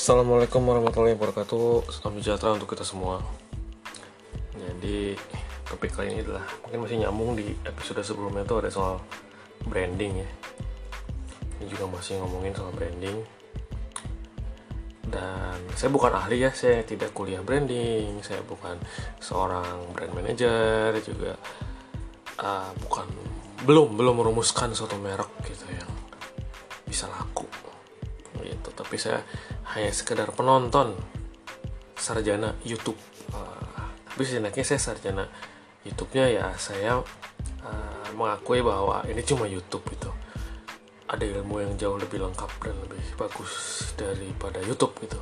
Assalamualaikum warahmatullahi wabarakatuh. Salam sejahtera untuk kita semua. Jadi topik kali ini adalah Mungkin masih nyambung di episode sebelumnya itu ada soal branding ya. Ini juga masih ngomongin soal branding. Dan saya bukan ahli ya Saya tidak kuliah branding. Saya bukan seorang brand manager Juga uh, bukan belum belum merumuskan suatu merek gitu yang bisa laku. Gitu. Tapi saya hanya sekedar penonton sarjana YouTube. Uh, tapi sebenarnya saya sarjana YouTube-nya ya saya uh, mengakui bahwa ini cuma YouTube itu ada ilmu yang jauh lebih lengkap dan lebih bagus daripada YouTube gitu.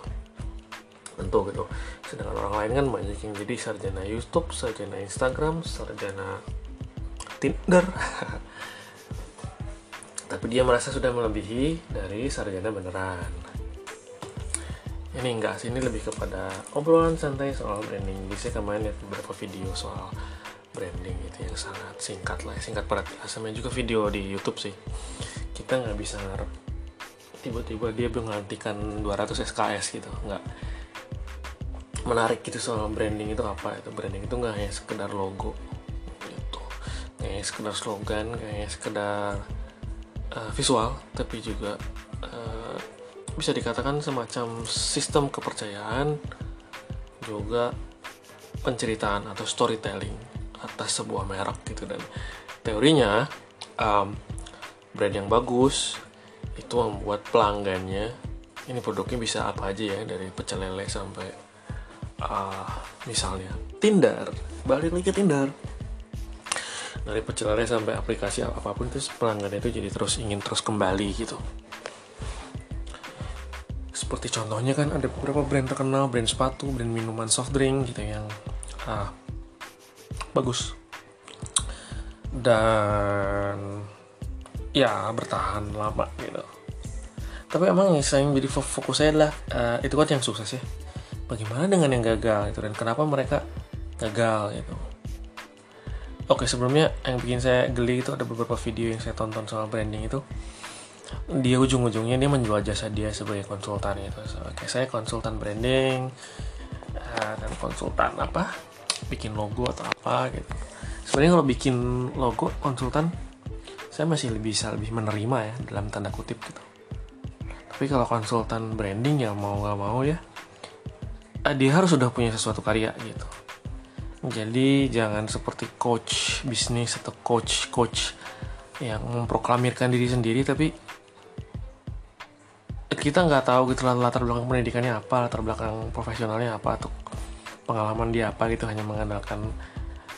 Tentu gitu. Sedangkan orang lain kan banyak yang jadi sarjana YouTube sarjana Instagram sarjana Tinder. Tapi dia merasa sudah melebihi dari sarjana beneran ini enggak sih ini lebih kepada obrolan santai soal branding. Bisa kemarin lihat beberapa video soal branding itu yang sangat singkat lah singkat padat asalnya juga video di YouTube sih. Kita nggak bisa ngarep tiba-tiba dia menggantikan 200 SKS gitu. Nggak menarik gitu soal branding itu apa itu. Branding itu nggak hanya sekedar logo kayak sekedar slogan kayak sekedar uh, visual tapi juga uh, bisa dikatakan semacam sistem kepercayaan juga penceritaan atau storytelling atas sebuah merek gitu. Dan teorinya um, brand yang bagus itu membuat pelanggannya ini produknya bisa apa aja ya dari pecel lele sampai uh, misalnya Tinder. Balik lagi ke Tinder. Dari pecel lele sampai aplikasi apa pun itu pelanggan itu jadi terus ingin terus kembali gitu seperti contohnya kan ada beberapa brand terkenal brand sepatu brand minuman soft drink gitu yang ah, bagus. Dan ya bertahan lama gitu. Tapi emang yang jadi fokus saya adalah uh, itu kan yang sukses ya. Bagaimana dengan yang gagal itu dan kenapa mereka gagal gitu? Oke sebelumnya yang bikin saya geli itu ada beberapa video yang saya tonton soal branding itu dia ujung-ujungnya dia menjual jasa dia sebagai konsultan itu oke saya konsultan branding uh, dan konsultan apa? Bikin logo atau apa gitu. Sebenarnya kalau bikin logo konsultan saya masih lebih bisa lebih menerima ya dalam tanda kutip gitu. Tapi kalau konsultan branding ya mau nggak mau ya uh, dia harus sudah punya sesuatu karya gitu. Jadi jangan seperti coach bisnis atau coach coach yang memproklamirkan diri sendiri tapi kita nggak tahu gitu latar belakang pendidikannya apa latar belakang profesionalnya apa atau pengalaman dia apa gitu hanya mengandalkan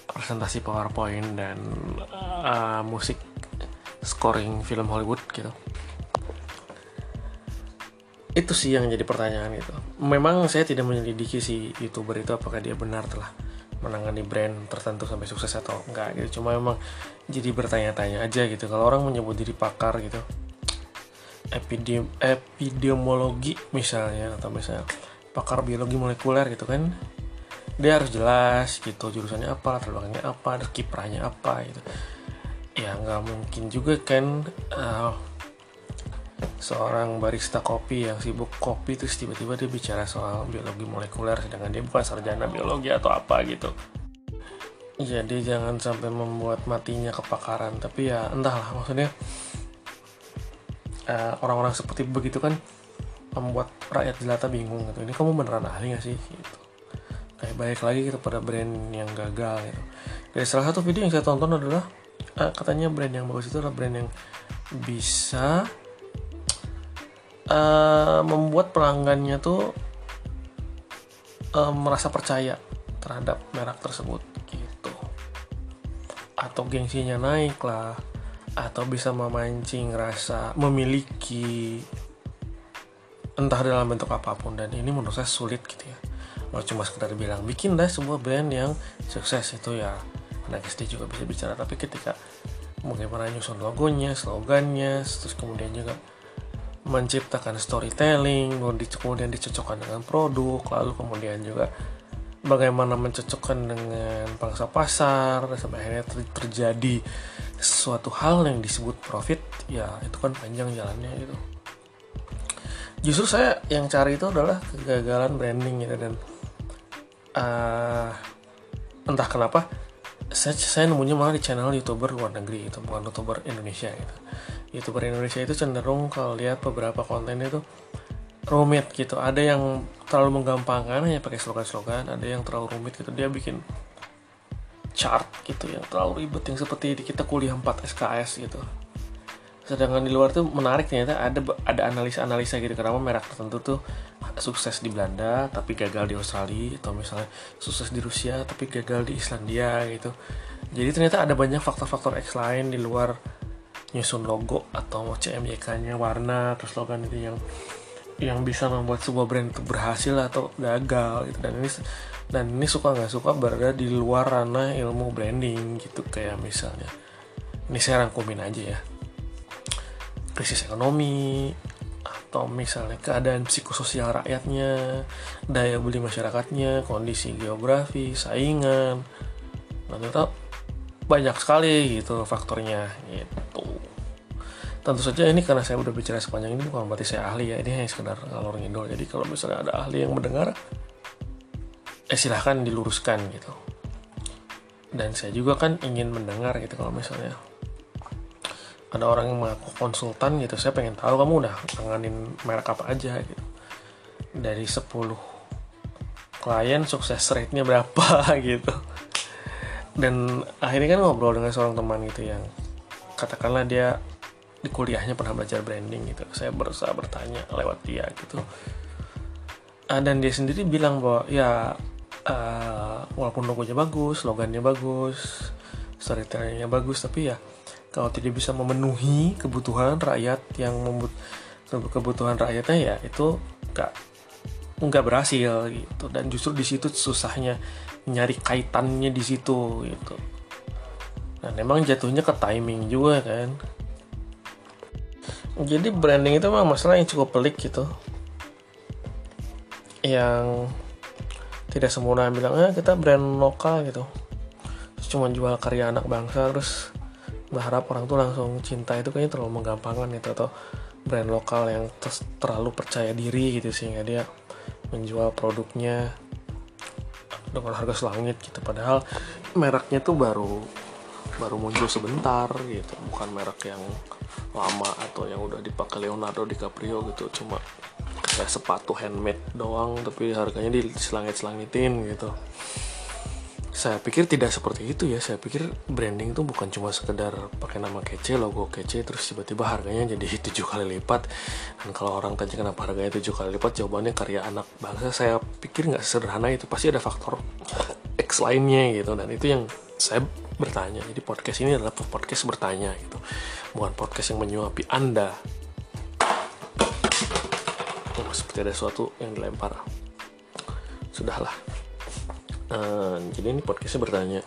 presentasi powerpoint dan uh, musik scoring film Hollywood gitu. Itu sih yang jadi pertanyaan itu memang saya tidak menyelidiki si youtuber itu apakah dia benar telah menangani brand tertentu sampai sukses atau enggak gitu. Cuma memang jadi bertanya-tanya aja gitu. Kalau orang menyebut diri pakar gitu epidem epidemiologi misalnya atau misalnya pakar biologi molekuler gitu kan. Dia harus jelas gitu jurusannya apa latar belakangnya apa kiprahnya apa gitu. Ya nggak mungkin juga kan uh, seorang barista kopi yang sibuk kopi terus tiba-tiba dia bicara soal biologi molekuler sedangkan dia bukan sarjana biologi atau apa gitu. Jadi jangan sampai membuat matinya kepakaran tapi ya entahlah maksudnya orang-orang uh, seperti begitu kan membuat rakyat jelata bingung gitu. Ini kamu beneran ahli gak sih? Gitu. Kayak balik lagi gitu pada brand yang gagal gitu. Dari salah satu video yang saya tonton adalah uh, katanya brand yang bagus itu adalah brand yang bisa uh, membuat pelanggannya tuh uh, merasa percaya terhadap merek tersebut gitu. Atau gengsinya naik lah atau bisa memancing rasa memiliki entah dalam bentuk apa pun. Dan ini menurut saya sulit gitu ya. Kalau cuma sekedar bilang bikin dah sebuah brand yang sukses itu ya. Anak SD juga bisa bicara tapi ketika bagaimana nyusun logonya slogannya terus kemudian juga menciptakan storytelling kemudian dicocokkan dengan produk lalu kemudian juga bagaimana mencocokkan dengan pangsa pasar sampai akhirnya ter terjadi suatu hal yang disebut profit ya itu kan panjang jalannya gitu justru saya yang cari itu adalah kegagalan branding gitu dan uh, entah kenapa saya, saya nemunya malah di channel youtuber luar negeri itu bukan youtuber Indonesia gitu. Youtuber Indonesia itu cenderung kalau lihat beberapa konten itu rumit gitu. Ada yang terlalu menggampangkan hanya pakai slogan-slogan. Ada yang terlalu rumit gitu. Dia bikin chart gitu yang terlalu ribet yang seperti kita kuliah 4 SKS gitu. Sedangkan di luar tuh menarik ternyata ada ada analisa-analisa gitu. Kenapa merek tertentu tuh sukses di Belanda tapi gagal di Australia atau misalnya sukses di Rusia tapi gagal di Islandia gitu. Jadi ternyata ada banyak faktor-faktor X lain di luar nyusun logo atau CMYK-nya warna atau slogan itu yang yang bisa membuat sebuah brand itu berhasil atau gagal gitu. Dan ini dan ini suka nggak suka berada di luar ranah ilmu branding gitu. Kayak misalnya ini saya rangkumin aja ya. Krisis ekonomi atau misalnya keadaan psikososial rakyatnya, daya beli masyarakatnya, kondisi geografi, saingan, dan itu banyak sekali gitu faktornya gitu. Tentu saja ini karena saya udah bicara sepanjang ini bukan berarti saya ahli ya, ini hanya sekedar ngalor ngidol. Jadi kalau misalnya ada ahli yang mendengar, eh silahkan diluruskan gitu. Dan saya juga kan ingin mendengar gitu kalau misalnya ada orang yang mengaku konsultan gitu saya pengen tahu kamu udah tanganin merek apa aja gitu dari 10 klien sukses rate-nya berapa gitu dan akhirnya kan ngobrol dengan seorang teman gitu yang katakanlah dia di kuliahnya pernah belajar branding gitu. Saya berusaha bertanya lewat dia gitu. Uh, dan dia sendiri bilang bahwa ya uh, walaupun logonya bagus slogannya bagus storytellingnya bagus tapi ya kalau tidak bisa memenuhi kebutuhan rakyat yang membut kebutuhan rakyatnya ya itu nggak nggak berhasil gitu. Dan justru di situ susahnya nyari kaitannya di situ gitu. Dan memang jatuhnya ke timing juga kan jadi branding itu memang masalah yang cukup pelik gitu. Yang tidak sempurna bilang ah, kita brand lokal gitu. Cuma jual karya anak bangsa terus berharap orang tuh langsung cinta itu kayaknya terlalu menggampangkan gitu atau brand lokal yang terlalu percaya diri gitu sehingga dia menjual produknya dengan harga selangit gitu. Padahal mereknya tuh baru baru muncul sebentar gitu bukan merek yang lama atau yang udah dipakai Leonardo DiCaprio gitu cuma kayak sepatu handmade doang tapi harganya diselangit-selangitin gitu. Saya pikir tidak seperti itu ya. Saya pikir branding itu bukan cuma sekedar pakai nama kece logo kece terus tiba-tiba harganya jadi tujuh kali lipat. Dan kalau orang tanya kenapa harganya tujuh kali lipat jawabannya karya anak bangsa. Saya pikir nggak sederhana itu. Pasti ada faktor X lainnya gitu. Dan itu yang saya bertanya. Jadi podcast ini adalah podcast bertanya gitu. Bukan podcast yang menyuapi anda. Oh, seperti ada sesuatu yang dilempar. Sudahlah. Uh, jadi ini podcastnya bertanya.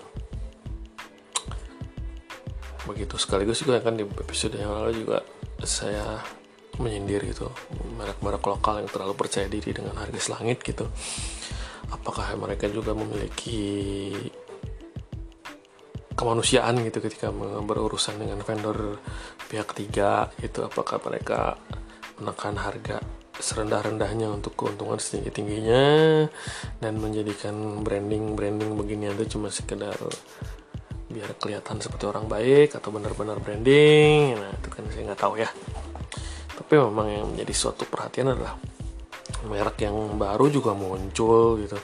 Begitu sekaligus juga kan di episode yang lalu juga saya menyindir gitu. Merek-merek lokal yang terlalu percaya diri dengan harga selangit gitu. Apakah mereka juga memiliki kemanusiaan gitu ketika berurusan dengan vendor pihak ketiga gitu. Apakah mereka menekan harga serendah-rendahnya untuk keuntungan setinggi-tingginya dan menjadikan branding-branding begini itu cuma sekedar biar kelihatan seperti orang baik atau benar-benar branding? Nah itu kan saya nggak tahu ya. Tapi memang yang menjadi suatu perhatian adalah merek yang baru juga muncul gitu.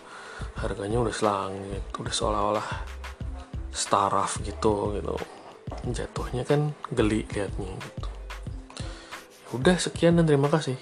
Harganya udah selangit udah seolah-olah staraf gitu gitu. Jatuhnya kan geli liatnya gitu. Udah sekian dan terima kasih